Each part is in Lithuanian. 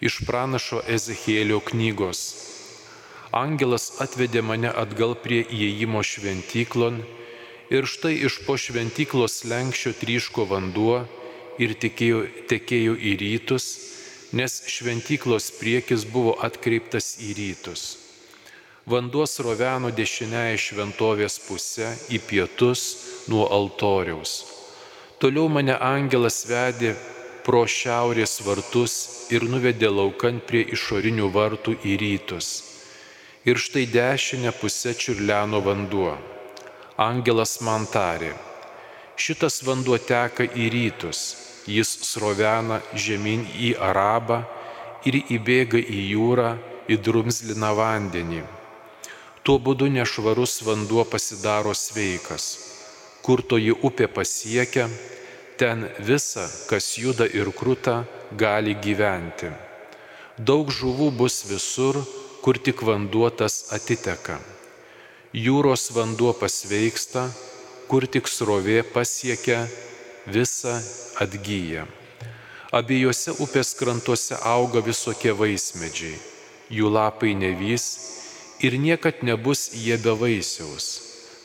Iš pranašo Ezekėlio knygos. Angelas atvedė mane atgal prie įėjimo šventyklon ir štai iš po šventyklos lenkščio tryško vanduo ir tekėjo, tekėjo į rytus, nes šventyklos priekis buvo atkreiptas į rytus. Vanduo sroveno dešinėje šventovės pusę į pietus nuo altoriaus. Toliau mane angelas vedė pro šiaurės vartus ir nuvedė laukan prie išorinių vartų į rytus. Ir štai dešinę pusę čiurleno vanduo. Angelas man tarė, šitas vanduo teka į rytus, jis srovena žemyn į Arabą ir įbėga į jūrą, į drumzliną vandenį Tuo būdu nešvarus vanduo pasidaro sveikas. Kur toji upė pasiekia, ten visa, kas juda ir krūta, gali gyventi. Daug žuvų bus visur, kur tik vanduo tas atiteka. Jūros vanduo pasveiksta, kur tik srovė pasiekia, visa atgyja. Abiejose upės krantuose auga visokie vaismedžiai, jų lapai nevys ir niekad nebus jie be vaisiaus.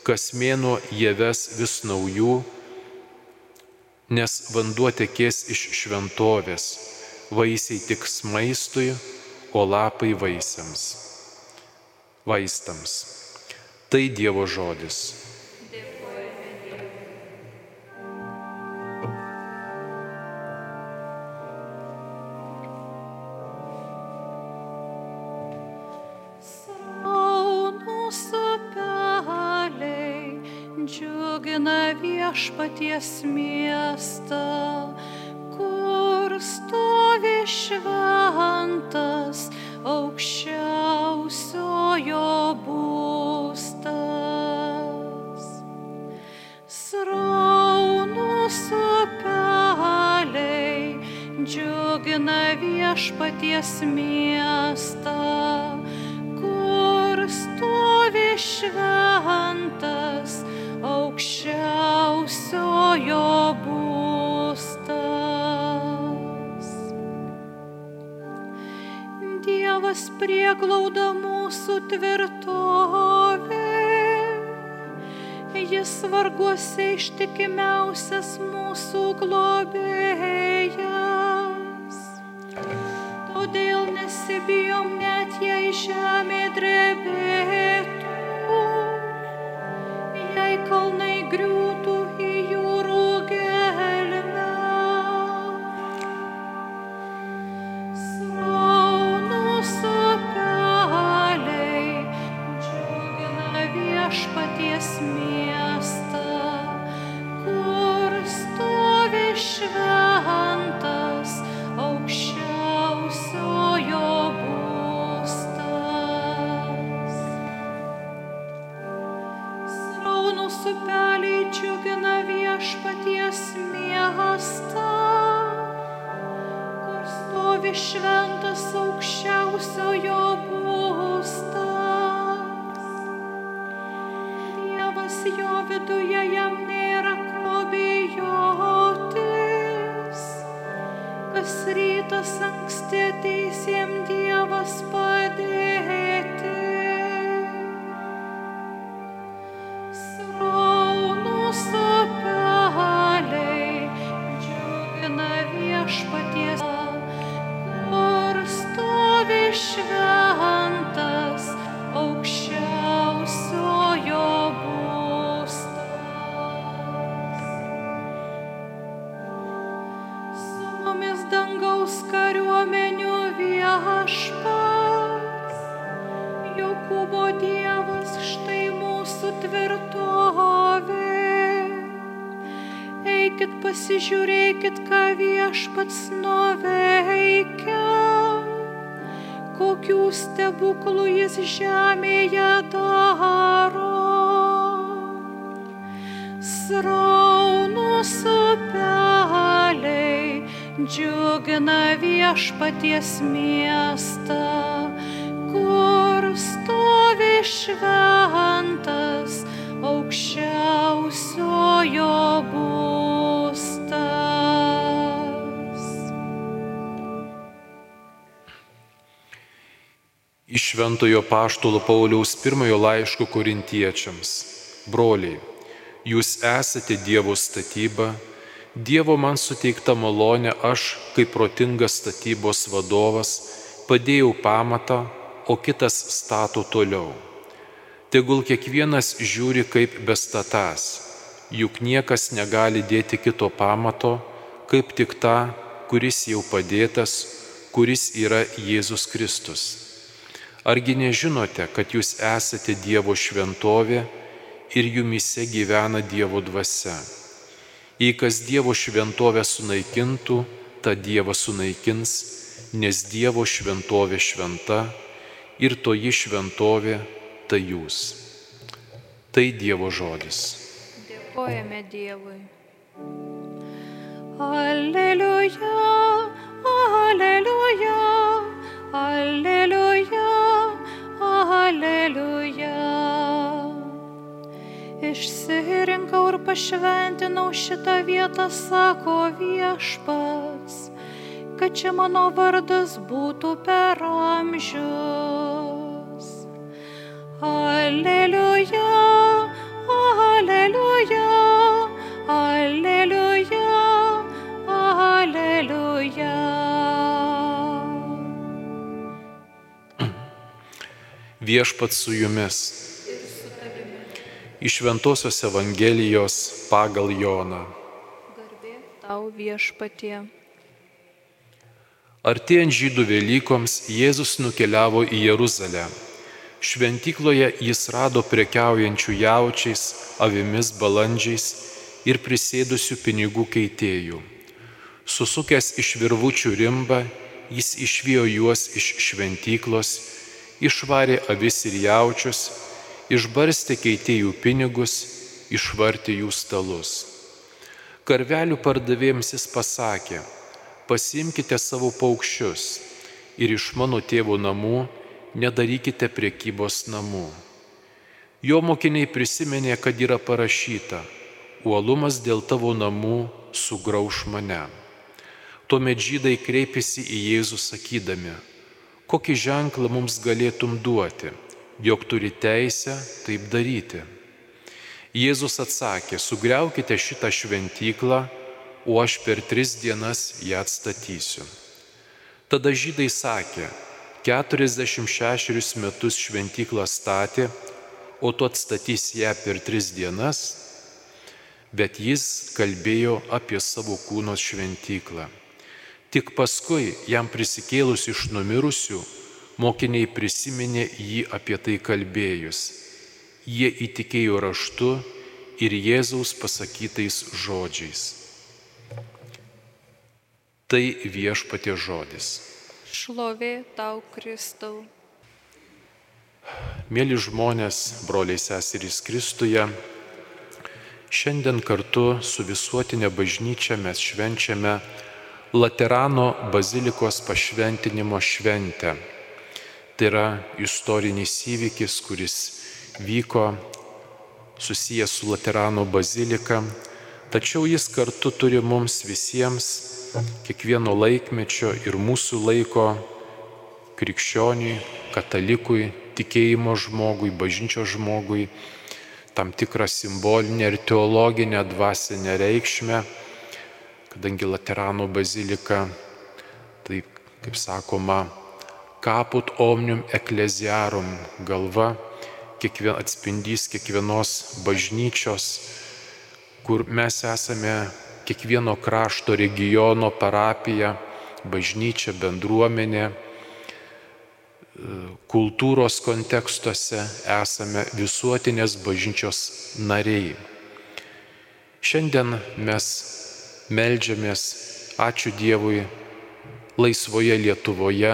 Kas mėnuo jie ves vis naujų, nes vanduo tekės iš šventovės, vaisiai tik maistui, o lapai vaisiams, vaistams. Tai Dievo žodis. Viešpaties miestą, kur stovi šventas aukščiausiojo būstas. Dievas prieglauda mūsų tvirtovė, jis varguose ištikimiausias mūsų globėjas. Tvirtovė. Eikit pasižiūrėkit, ką viešpats nuveikia, kokių stebuklų jis žemėje daro. Sraunus upeliai džiugina viešpaties miestą, kur stovi šventas Šventojo Paštolo Pauliaus pirmojo laiško korintiečiams. Broliai, jūs esate Dievo statyba, Dievo man suteikta malonė, aš, kaip protingas statybos vadovas, padėjau pamatą, o kitas stato toliau. Tegul kiekvienas žiūri kaip bestatas, juk niekas negali dėti kito pamato, kaip tik tą, kuris jau padėtas, kuris yra Jėzus Kristus. Argi nežinote, kad jūs esate Dievo šventovė ir jumise gyvena Dievo dvasia? Jei kas Dievo šventovę sunaikintų, tą Dievą sunaikins, nes Dievo šventovė šventa ir toji šventovė tai jūs. Tai Dievo žodis. Dėkojame Dievui. Aleliuja, aleliuja, aleliuja. Aleliuja. Išsirinkau ir pašventinau šitą vietą, sako viešpats, kad čia mano vardas būtų per amžius. Aleliuja, aleliuja, aleliuja. Viešpat su jumis. Iš Ventosios Evangelijos pagal Joną. Garbė tau viešpatie. Artėjant žydų Velykoms Jėzus nukeliavo į Jeruzalę. Šventykloje jis rado prekiaujančių jaučiais, avimis, balandžiais ir prisėdusių pinigų keitėjų. Susukęs iš virvučių rimbą, jis išvijo juos iš šventyklos išvarė avis ir jaučius, išbarstė keitėjų pinigus, išvartė jų stalus. Karvelių pardavėjams jis pasakė, pasimkite savo paukščius ir iš mano tėvo namų nedarykite priekybos namų. Jo mokiniai prisiminė, kad yra parašyta, uolumas dėl tavo namų sugrauž mane. Tuomet žydai kreipėsi į Jėzų sakydami, kokį ženklą mums galėtum duoti, jog turi teisę taip daryti. Jėzus atsakė, sugriaukite šitą šventyklą, o aš per tris dienas ją atstatysiu. Tada žydai sakė, 46 metus šventyklą statė, o tu atstatys ją per tris dienas, bet jis kalbėjo apie savo kūnos šventyklą. Tik paskui, jam prisikėlus iš numirusių, mokiniai prisiminė jį apie tai kalbėjus. Jie įtikėjo raštu ir Jėzaus pasakytais žodžiais. Tai viešpatė žodis. Šlovė tau, Kristau. Mėly žmonės, broliai seserys Kristuje, šiandien kartu su visuotinė bažnyčia mes švenčiame Laterano bazilikos pašventinimo šventę. Tai yra istorinis įvykis, kuris vyko susijęs su Laterano bazilika, tačiau jis kartu turi mums visiems, kiekvieno laikmečio ir mūsų laiko krikščioniui, katalikui, tikėjimo žmogui, bažnyčio žmogui, tam tikrą simbolinę ir teologinę dvasinę reikšmę kadangi Laterano bazilika, tai kaip sakoma, kaput omnium ecclesiarum galva, kiekvien, atspindys kiekvienos bažnyčios, kur mes esame kiekvieno krašto regiono parapija, bažnyčia, bendruomenė, kultūros kontekstuose esame visuotinės bažnyčios nariai. Šiandien mes Meldžiamės, ačiū Dievui, laisvoje Lietuvoje,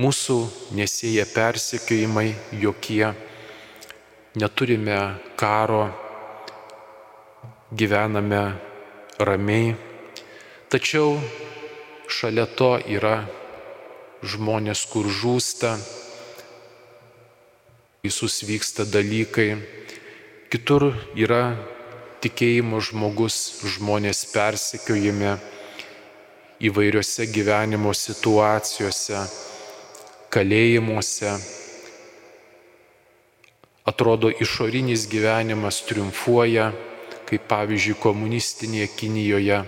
mūsų nesėja persekiojimai jokie, neturime karo, gyvename ramiai, tačiau šalia to yra žmonės, kur žūsta, visus vyksta dalykai, kitur yra tikėjimo žmogus, žmonės persekiojami įvairiose gyvenimo situacijose, kalėjimuose. Atrodo, išorinis gyvenimas triumfuoja, kaip pavyzdžiui komunistinėje Kinijoje,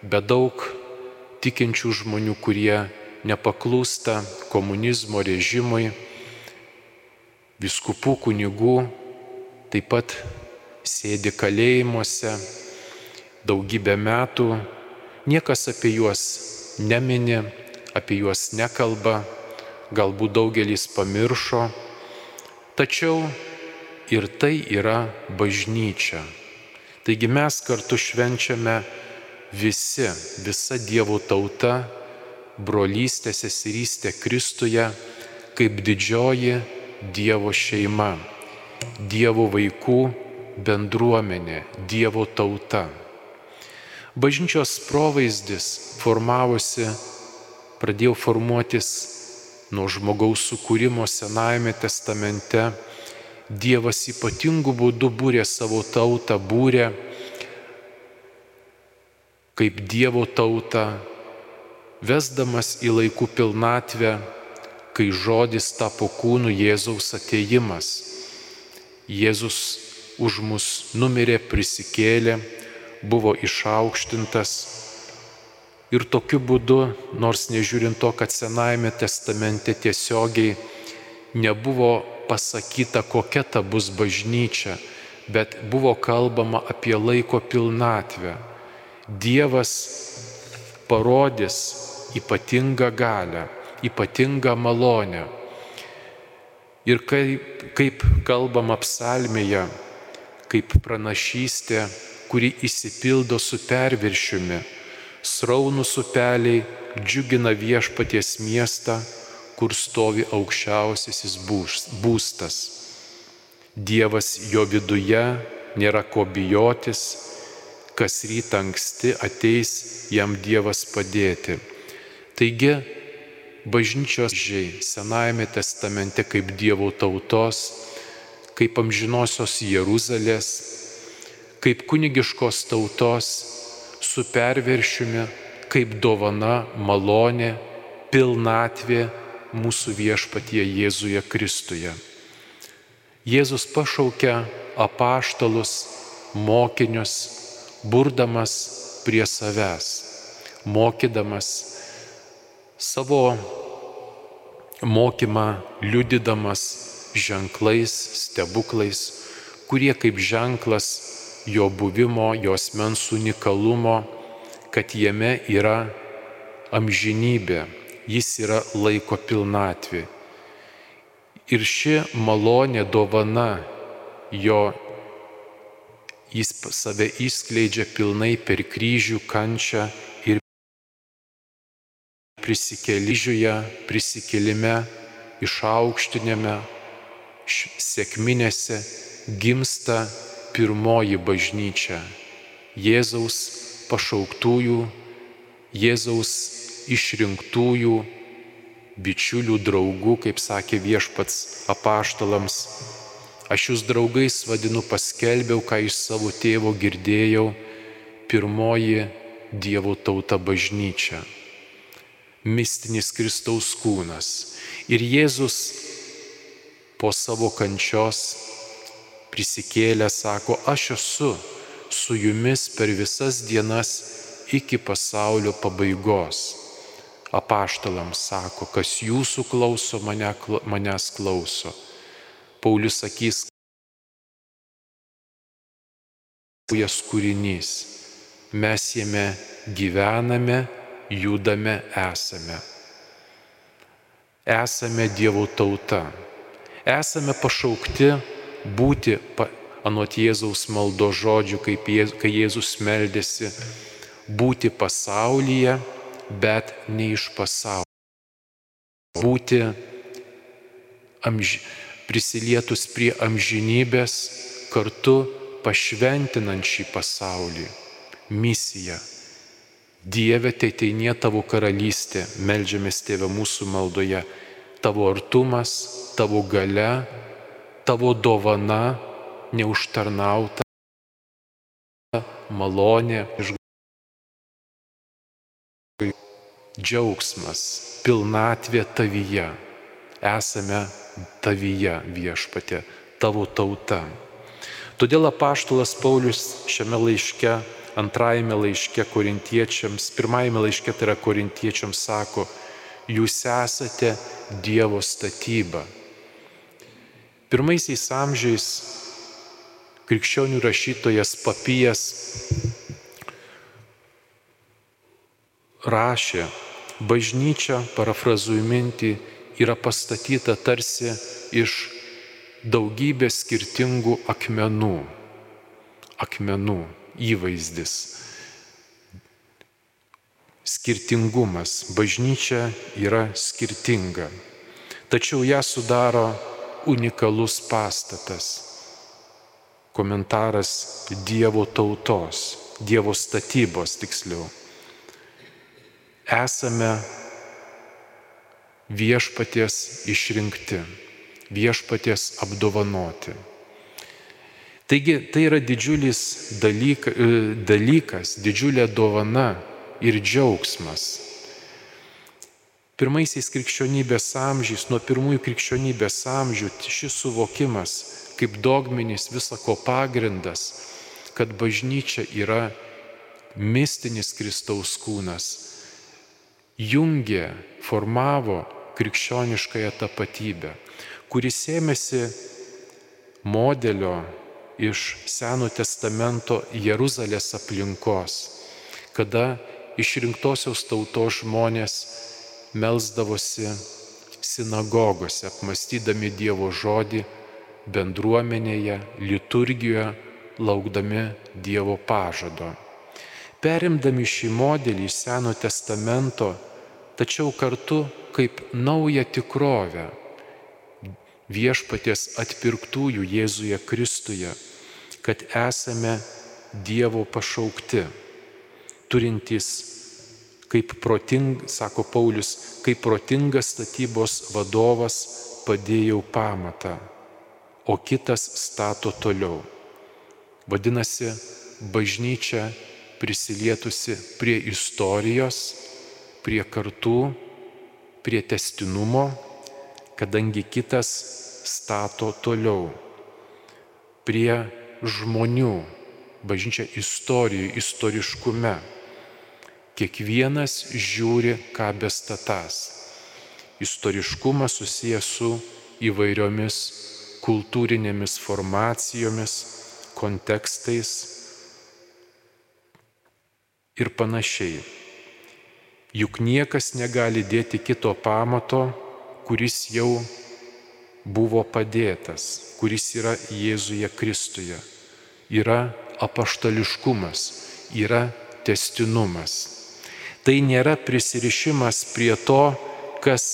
bet daug tikinčių žmonių, kurie nepaklūsta komunizmo režimui, viskupų kunigų, taip pat sėdi kalėjimuose daugybę metų, niekas apie juos nemini, apie juos nekalba, galbūt daugelis pamiršo, tačiau ir tai yra bažnyčia. Taigi mes kartu švenčiame visi, visa Dievo tauta, brolystė, seserystė Kristuje, kaip didžioji Dievo šeima, Dievo vaikų bendruomenė, Dievo tauta. Bažnyčios provaizdis formavosi, pradėjo formuotis nuo žmogaus sukūrimo Senajame testamente. Dievas ypatingų būdų būrė savo tautą, būrė kaip Dievo tauta, vesdamas į laikų pilnatvę kai žodis tapo kūnu Jėzaus ateimas. Jėzus už mus numirė, prisikėlė, buvo išaukštintas. Ir tokiu būdu, nors nežiūrint to, kad Senajame testamente tiesiogiai nebuvo pasakyta, kokia ta bus bažnyčia, bet buvo kalbama apie laiko pilnatvę. Dievas parodys ypatingą galę ypatingą malonę. Ir kaip, kaip kalbama psalmėje, kaip pranašystė, kuri įsipildo su perviršiumi, sraunų upeliai džiugina viešpaties miestą, kur stovi aukščiausiasis būstas. Dievas jo viduje nėra ko bijotis, kas rytą anksti ateis jam Dievas padėti. Taigi bažnyčios žiai Senajame testamente kaip Dievo tautos, kaip amžinosios Jeruzalės, kaip kunigiškos tautos su perviršiumi, kaip dovana, malonė, pilnatvė mūsų viešpatie Jėzuje Kristuje. Jėzus pašaukia apaštalus, mokinius, burdamas prie savęs, mokydamas savo mokymą liudydamas ženklais, stebuklais, kurie kaip ženklas jo buvimo, jos mens unikalumo, kad jame yra amžinybė, jis yra laiko pilnatvė. Ir ši malonė dovana jo, jis save įskleidžia pilnai per kryžių kančią prisikelyžiuje, prisikelime, išaukštinėme, sėkminėse gimsta pirmoji bažnyčia - Jėzaus pašauktųjų, Jėzaus išrinktųjų, bičiulių, draugų, kaip sakė viešpats apaštalams. Aš jūs draugais vadinu paskelbiau, ką iš savo tėvo girdėjau, pirmoji Dievo tauta bažnyčia mistinis Kristaus kūnas. Ir Jėzus po savo kančios prisikėlė, sako, aš esu su jumis per visas dienas iki pasaulio pabaigos. Apaštalams sako, kas jūsų klauso, mane, manęs klauso. Paulius sakys, jas kūrinys. Mes jame gyvename judame esame. Esame Dievo tauta. Esame pašaukti būti, anot Jėzaus maldo žodžių, kaip kai Jėzus meldėsi, būti pasaulyje, bet ne iš pasaulio. Būti amž... prisilietus prie amžinybės, kartu pašventinant šį pasaulį. Misija Dieve, tai teinie tavo karalystė, melžiamės tėvę mūsų maldoje, tavo artumas, tavo gale, tavo dovana, neužtarnauta, malonė, džiaugsmas, pilnatvė tavyje. esame tavyje viešpatė, tavo tauta. Todėl apaštalas Paulius šiame laiške, antrajame laiške korintiečiams, pirmajame laiške tai yra korintiečiams sako, jūs esate Dievo statyba. Pirmaisiais amžiais krikščionių rašytojas papijas rašė, bažnyčia, parafrazuoju mintį, yra pastatyta tarsi iš daugybės skirtingų akmenų. Akmenų įvaizdis. Skirtingumas. Bažnyčia yra skirtinga. Tačiau ją sudaro unikalus pastatas. Komentaras Dievo tautos, Dievo statybos tiksliau esame viešpaties išrinkti, viešpaties apdovanoti. Taigi tai yra didžiulis dalyka, e, dalykas, didžiulė dovana ir džiaugsmas. Pirmaisiais krikščionybės amžiais, nuo pirmųjų krikščionybės amžių šis suvokimas kaip dogminis visako pagrindas, kad bažnyčia yra mistinis Kristaus kūnas, jungė, formavo krikščioniškąją tapatybę, kuris ėmėsi modelio iš Seno testamento Jeruzalės aplinkos, kada išrinktosios tautos žmonės melzdavosi sinagogose, apmastydami Dievo žodį bendruomenėje, liturgijoje, laukdami Dievo pažado. Perimdami šį modelį iš Seno testamento, tačiau kartu kaip naują tikrovę viešpaties atpirktųjų Jėzuje Kristuje, kad esame Dievo pašaukti, turintys, kaip proting, sako Paulius, kaip protingas statybos vadovas padėjau pamatą, o kitas stato toliau. Vadinasi, bažnyčia prisilietusi prie istorijos, prie kartų, prie testinumo, kadangi kitas stato toliau, prie žmonių, bažnyčia istorijų, istoriškume. Kiekvienas žiūri, ką bestatas. Istoriškumas susijęs su įvairiomis kultūrinėmis formacijomis, kontekstais, ir panašiai. Juk niekas negali dėti kito pamato, kuris jau buvo padėtas, kuris yra Jėzuje Kristuje. Yra apaštališkumas, yra testinumas. Tai nėra prisirišimas prie to, kas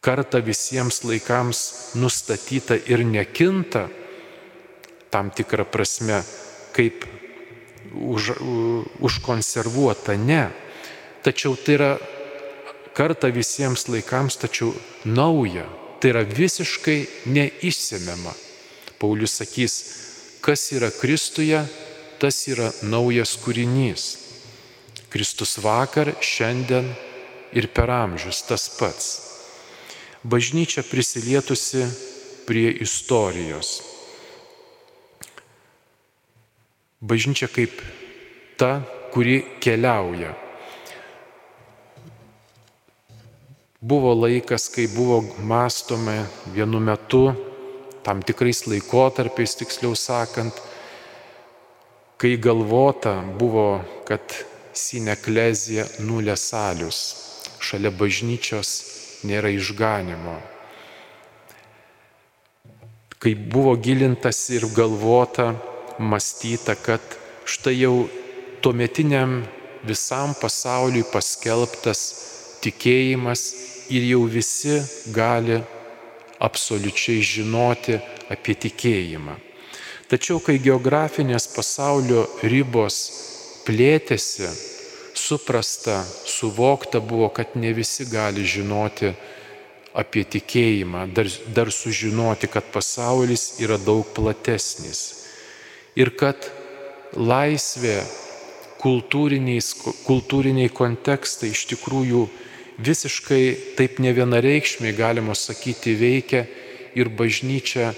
kartą visiems laikams nustatyta ir nekinta, tam tikrą prasme, kaip už, užkonservuota, ne. Tačiau tai yra karta visiems laikams, tačiau nauja. Tai yra visiškai neįsimiama. Paulius sakys, kas yra Kristuje, tas yra naujas kūrinys. Kristus vakar, šiandien ir per amžius tas pats. Bažnyčia prisilietusi prie istorijos Bažnyčia kaip ta, kuri keliauja. Buvo laikas, kai buvo mąstome vienu metu, tam tikrais laikotarpiais, tiksliau sakant, kai galvota buvo, kad sineklezija nulėsalius, šalia bažnyčios nėra išganimo. Kai buvo gilintas ir galvota, mąstyta, kad štai jau tuometiniam visam pasauliui paskelbtas tikėjimas ir jau visi gali absoliučiai žinoti apie tikėjimą. Tačiau kai geografinės pasaulio ribos plėtėsi, suprasta, suvokta buvo, kad ne visi gali žinoti apie tikėjimą, dar, dar sužinoti, kad pasaulis yra daug platesnis. Ir kad laisvė, kultūriniai kontekstai iš tikrųjų visiškai taip nevienareikšmiai galima sakyti veikia ir bažnyčia,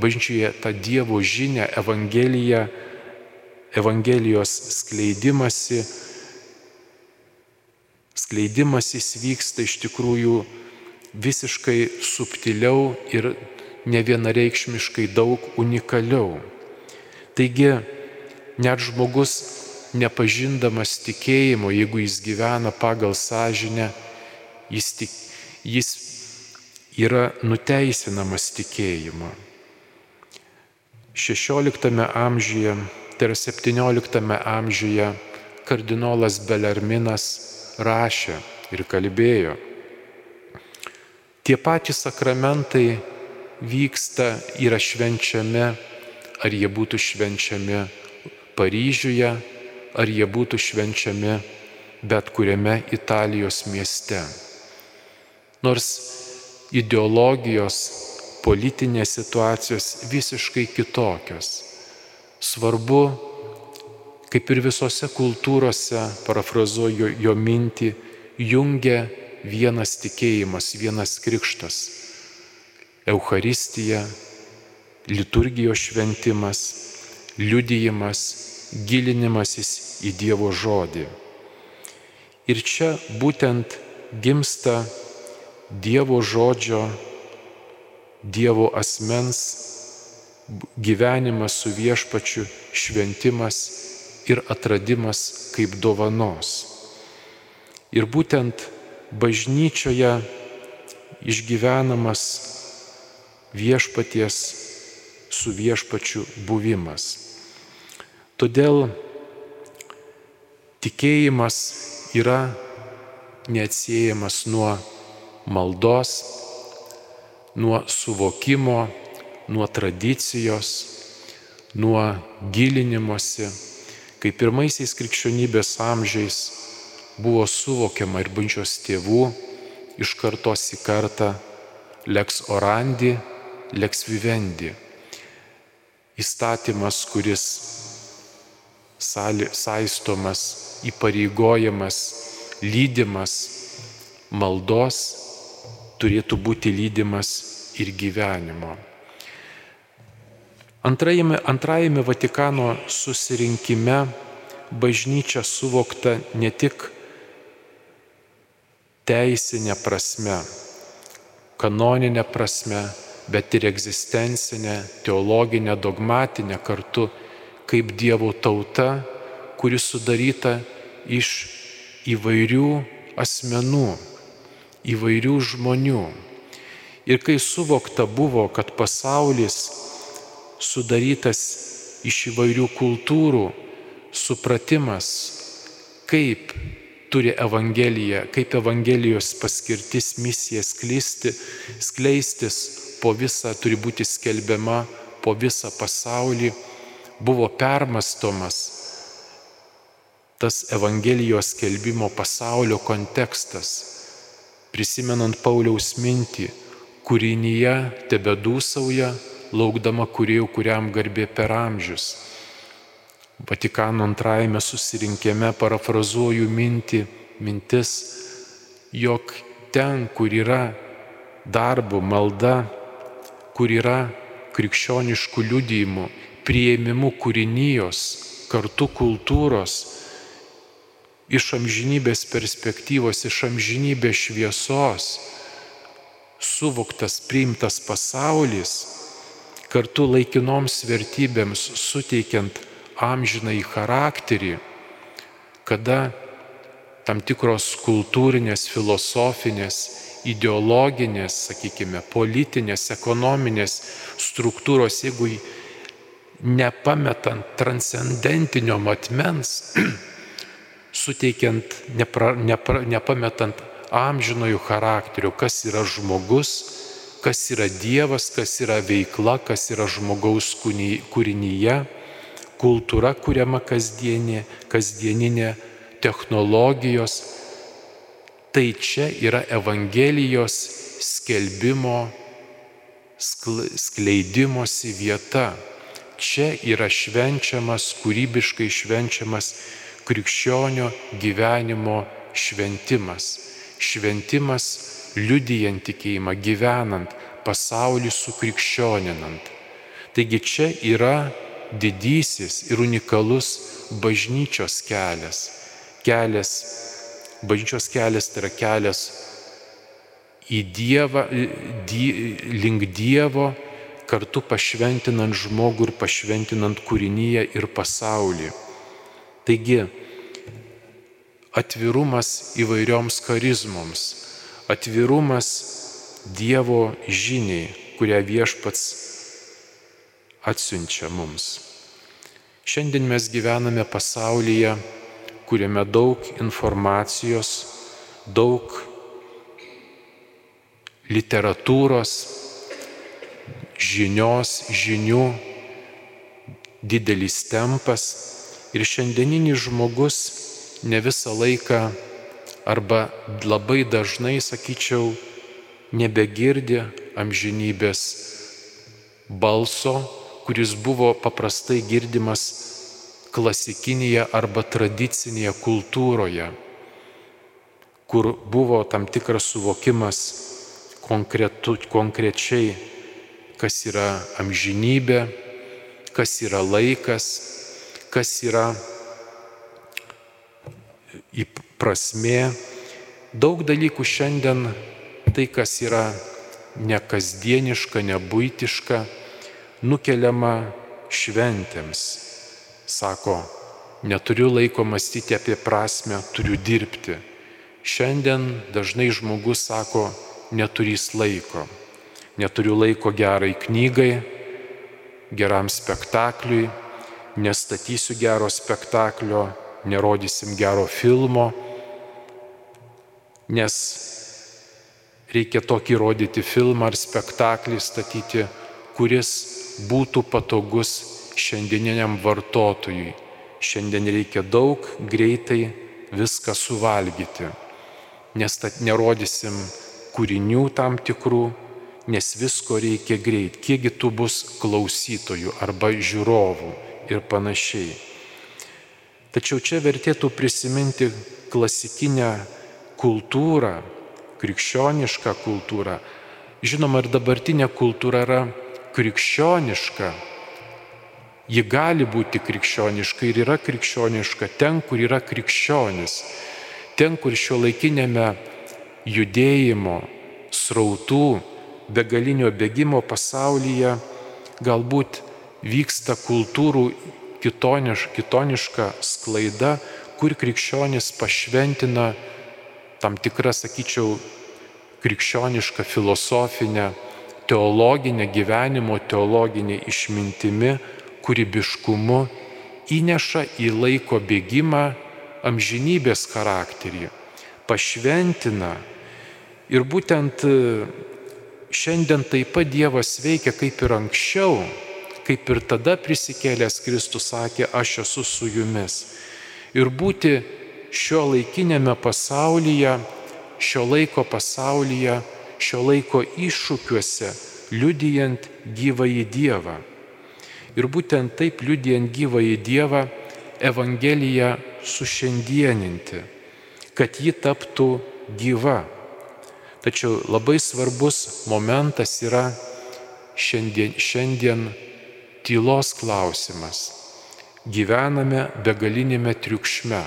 bažnyčioje tą Dievo žinę, Evangeliją, Evangelijos skleidimasi, skleidimasis vyksta iš tikrųjų visiškai subtiliau ir nevienareikšmiškai daug unikaliau. Taigi, net žmogus nepažindamas tikėjimo, jeigu jis gyvena pagal sąžinę, jis, tik, jis yra nuteisinamas tikėjimo. 16 amžiuje, tai yra 17 amžiuje kardinolas Belerminas rašė ir kalbėjo. Tie patys sakramentai vyksta, yra švenčiami, ar jie būtų švenčiami Paryžiuje, ar jie būtų švenčiami bet kuriame Italijos mieste. Nors ideologijos, politinės situacijos visiškai kitokios. Svarbu, kaip ir visose kultūrose, parafrazuoju jo mintį, jungia vienas tikėjimas, vienas krikštas. Euharistija, liturgijos šventimas, liudijimas, gilinimasis į Dievo žodį. Ir čia būtent gimsta Dievo žodžio, Dievo asmens gyvenimas su viešpačiu, šventimas ir atradimas kaip dovanos. Ir būtent bažnyčioje išgyvenamas viešpaties su viešpačiu buvimas. Todėl tikėjimas yra neatsiejamas nuo maldos, nuo suvokimo, nuo tradicijos, nuo gilinimosi, kai pirmaisiais krikščionybės amžiais buvo suvokiama ir bažnyčios tėvų iš kartos į kartą lex orandi, lex vivendi. Įstatymas, kuris saistomas, įpareigojamas, lydimas maldos, turėtų būti lydimas ir gyvenimo. Antrajame, antrajame Vatikano susirinkime bažnyčia suvokta ne tik teisinė prasme, kanoninė prasme, bet ir egzistencinė, teologinė, dogmatinė kartu kaip Dievo tauta, kuri sudaryta iš įvairių asmenų, įvairių žmonių. Ir kai suvokta buvo, kad pasaulis sudarytas iš įvairių kultūrų, supratimas, kaip turi Evangelija, kaip Evangelijos paskirtis misija sklisti, skleistis po visą, turi būti skelbiama po visą pasaulį, buvo permastomas tas Evangelijos skelbimo pasaulio kontekstas, prisimenant Pauliaus mintį, kūrinyje tebe dūsauja, laukdama kuriejų, kuriam garbė per amžius. Vatikano antrajame susirinkime parafrazuoju mintį, mintis, jog ten, kur yra darbo, malda, kur yra krikščioniškų liudijimų, prieimimų kūrinijos, kartu kultūros, iš amžinybės perspektyvos, iš amžinybės šviesos, suvoktas, priimtas pasaulis, kartu laikinoms vertybėms suteikiant amžinai charakterį, kada tam tikros kultūrinės, filosofinės, ideologinės, sakykime, politinės, ekonominės struktūros, jeigu nepametant transcendentinio matmens, suteikiant, nepra, nepra, nepametant amžinojų charakterių, kas yra žmogus, kas yra Dievas, kas yra veikla, kas yra žmogaus kūrinyje, kultūra kuriama kasdienė, kasdieninė, technologijos. Tai čia yra Evangelijos skelbimo, skleidimosi vieta čia yra švenčiamas, kūrybiškai švenčiamas krikščionio gyvenimo šventimas. šventimas liudijant tikėjimą, gyvenant, pasaulį sukrikščioninant. Taigi čia yra didysis ir unikalus bažnyčios kelias. Kelias, bažnyčios kelias tai yra kelias į Dievą, die, link Dievo, kartu pašventinant žmogų ir pašventinant kūrinyje ir pasaulį. Taigi, atvirumas įvairioms charizmoms, atvirumas Dievo žiniai, kurią viešpats atsiunčia mums. Šiandien mes gyvename pasaulyje, kuriame daug informacijos, daug literatūros, žinios, žinių, didelis tempas ir šiandieninis žmogus ne visą laiką arba labai dažnai, sakyčiau, nebegirdi amžinybės balso, kuris buvo paprastai girdimas klasikinėje arba tradicinėje kultūroje, kur buvo tam tikras suvokimas konkretu, konkrečiai, kas yra amžinybė, kas yra laikas, kas yra į prasme. Daug dalykų šiandien tai, kas yra nekasdieniška, nebūtiška, nukeliama šventėms. Sako, neturiu laiko mąstyti apie prasme, turiu dirbti. Šiandien dažnai žmogus sako, neturys laiko. Neturiu laiko gerai knygai, geram spektakliui, nestatysiu gero spektaklio, nerodysim gero filmo, nes reikia tokį rodyti filmą ar spektaklį statyti, kuris būtų patogus šiandieniniam vartotojui. Šiandien reikia daug greitai viską suvalgyti, nes tad nerodysim kūrinių tam tikrų, nes visko reikia greit, kiekgi tu bus klausytojų arba žiūrovų ir panašiai. Tačiau čia vertėtų prisiminti klasikinę kultūrą, krikščionišką kultūrą. Žinoma, ir dabartinė kultūra yra krikščioniška. Ji gali būti krikščioniška ir yra krikščioniška ten, kur yra krikščionis. Ten, kur šio laikinėme judėjimo, srautų, begalinio bėgimo pasaulyje galbūt vyksta kultūrų kitoniš, kitoniška sklaida, kur krikščionis pašventina tam tikrą, sakyčiau, krikščionišką filosofinę, teologinę gyvenimo, teologinę išmintimi, kūrybiškumu įneša į laiko bėgimą amžinybės charakterį, pašventina. Ir būtent e, šiandien taip pat Dievas veikia kaip ir anksčiau, kaip ir tada prisikėlęs Kristus sakė, aš esu su jumis. Ir būti šio laikinėme pasaulyje, šio laiko pasaulyje, šio laiko iššūkiuose, liudijant gyvąjį Dievą. Ir būtent taip liudijant gyvąjį Dievą, Evangeliją sušiandieninti, kad ji taptų gyva Tačiau labai svarbus momentas yra šiandien, šiandien tylos klausimas. Gyvename begalinėme triukšme.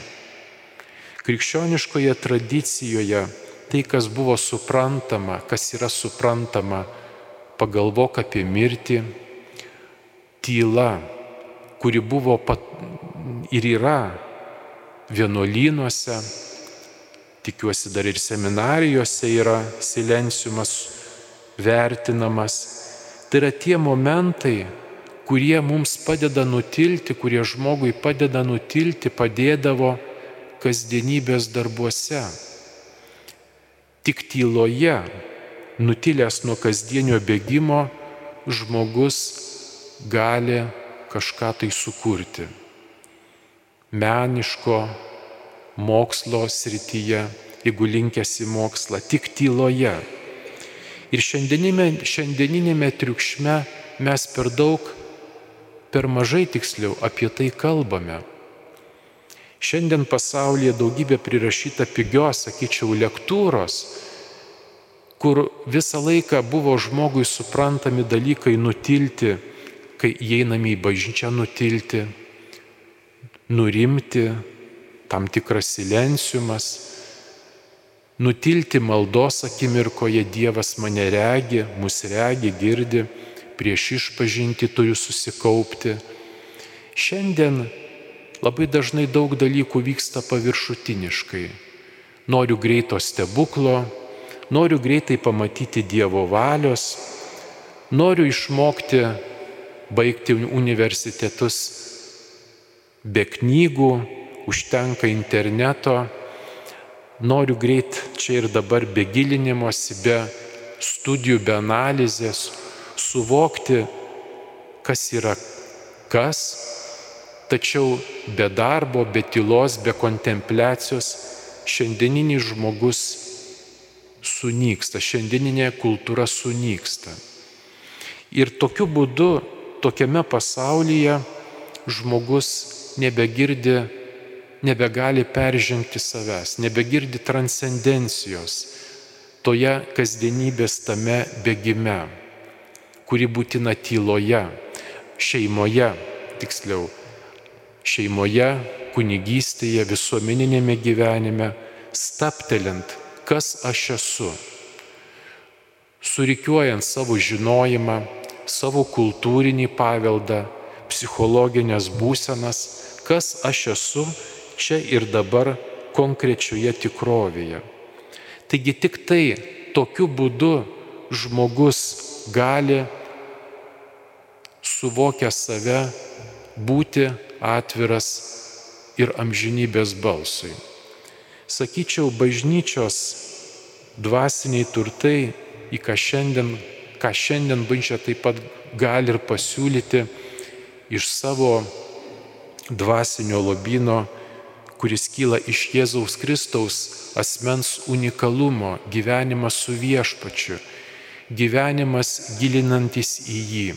Krikščioniškoje tradicijoje tai, kas buvo suprantama, kas yra suprantama, pagalvok apie mirtį, tyla, kuri buvo pat ir yra vienuolynuose, tikiuosi dar ir seminarijose yra silenciumas vertinamas. Tai yra tie momentai, kurie mums padeda nutilti, kurie žmogui padeda nutilti, padėdavo kasdienybės darbuose. Tik tyloje, nutilęs nuo kasdienio bėgimo, žmogus gali kažką tai sukurti. Meniško, mokslo srityje, jeigu linkęs į mokslą, tik tyloje. Ir šiandieninėme, šiandieninėme triukšme mes per daug, per mažai tiksliau apie tai kalbame. Šiandien pasaulyje daugybė prirašyta pigios, sakyčiau, lektūros, kur visą laiką buvo žmogui suprantami dalykai nutilti, kai įeiname į bažnyčią nutilti, nurimti, tam tikras silenciumas, nutilti maldos akimirkoje Dievas mane regi, mus regi, girdi, prieš išpažinti turiu susikaupti. Šiandien labai dažnai daug dalykų vyksta paviršutiniškai. Noriu greito stebuklo, noriu greitai pamatyti Dievo valios, noriu išmokti baigti universitetus be knygų, užtenka interneto, noriu greit čia ir dabar be gilinimosi, be studijų, be analizės, suvokti, kas yra kas, tačiau be darbo, be tylos, be kontempliacijos šiandieninis žmogus sunyksta, šiandieninė kultūra sunyksta. Ir tokiu būdu, tokiame pasaulyje žmogus nebegirdi, nebegali peržengti savęs, nebegirdi transcendencijos toje kasdienybės tame bėgime, kuri būtina tyloje, šeimoje, tiksliau, šeimoje, kunigystėje, visuomeninėme gyvenime, staptelint kas aš esu. Surikiuojant savo žinojimą, savo kultūrinį paveldą, psichologinės būsenas, kas aš esu čia ir dabar konkrečioje tikrovėje. Taigi tik tai tokiu būdu žmogus gali suvokę save būti atviras ir amžinybės balsui. Sakyčiau, bažnyčios dvasiniai turtai, į ką šiandien, ką šiandien bažnyčia taip pat gali ir pasiūlyti iš savo dvasinio lobino, kuris kyla iš Jėzaus Kristaus asmens unikalumo, gyvenimas su viešpačiu, gyvenimas gilinantis į jį,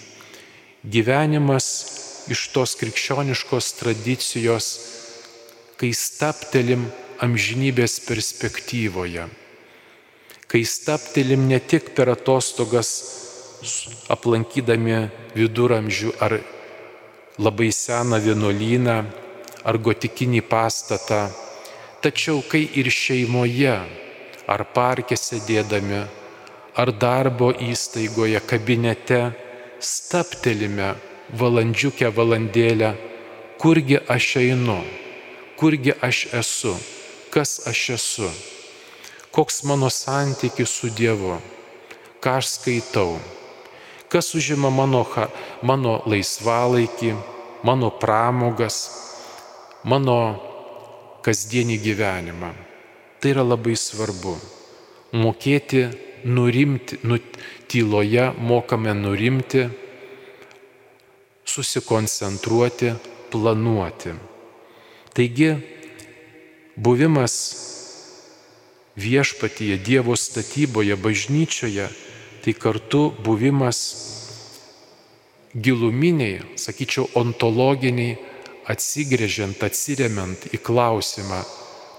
gyvenimas iš tos krikščioniškos tradicijos, kai staptelim amžinybės perspektyvoje. Kai staptelim ne tik per atostogas aplankydami viduramžių ar labai seną vienuolyną ar gotikinį pastatą, tačiau kai ir šeimoje ar parke sėdėdami ar darbo įstaigoje, kabinete staptelime valandžiukę valandėlę, kurgi aš einu, kurgi aš esu kas aš esu, koks mano santykis su Dievu, ką aš skaitau, kas užima mano, mano laisvalaikį, mano pramogas, mano kasdienį gyvenimą. Tai yra labai svarbu. Mokėti nurimti, nu, tyloje mokame nurimti, susikoncentruoti, planuoti. Taigi buvimas viešpatyje, Dievo statyboje, bažnyčioje, tai kartu buvimas giluminiai, sakyčiau, ontologiniai, atsigrėžiant, atsiriamant į klausimą,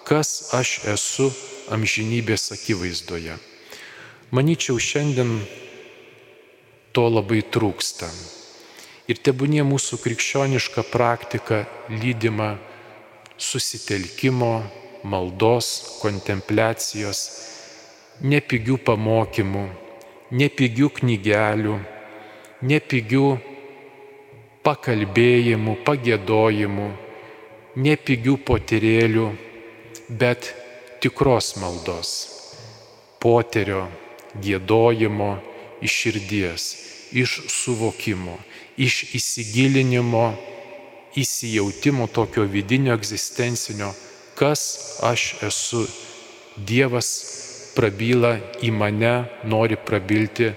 kas aš esu amžinybės akivaizdoje. Maničiau, šiandien to labai trūksta. Ir tebūnie mūsų krikščioniška praktika lydima susitelkimo, maldos, kontempliacijos, nepigių pamokymų, nepigių knygelių, nepigių pakalbėjimų, pagėdojimų, nepigių potirėlių, bet tikros maldos, poterio, gėdojimo iš širdies, iš suvokimo, iš įsigilinimo įsijautimo tokio vidinio egzistencinio, kas aš esu. Dievas prabyla į mane, nori prabilti,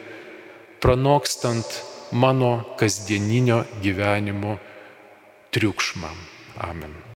pranokstant mano kasdieninio gyvenimo triukšmą. Amen.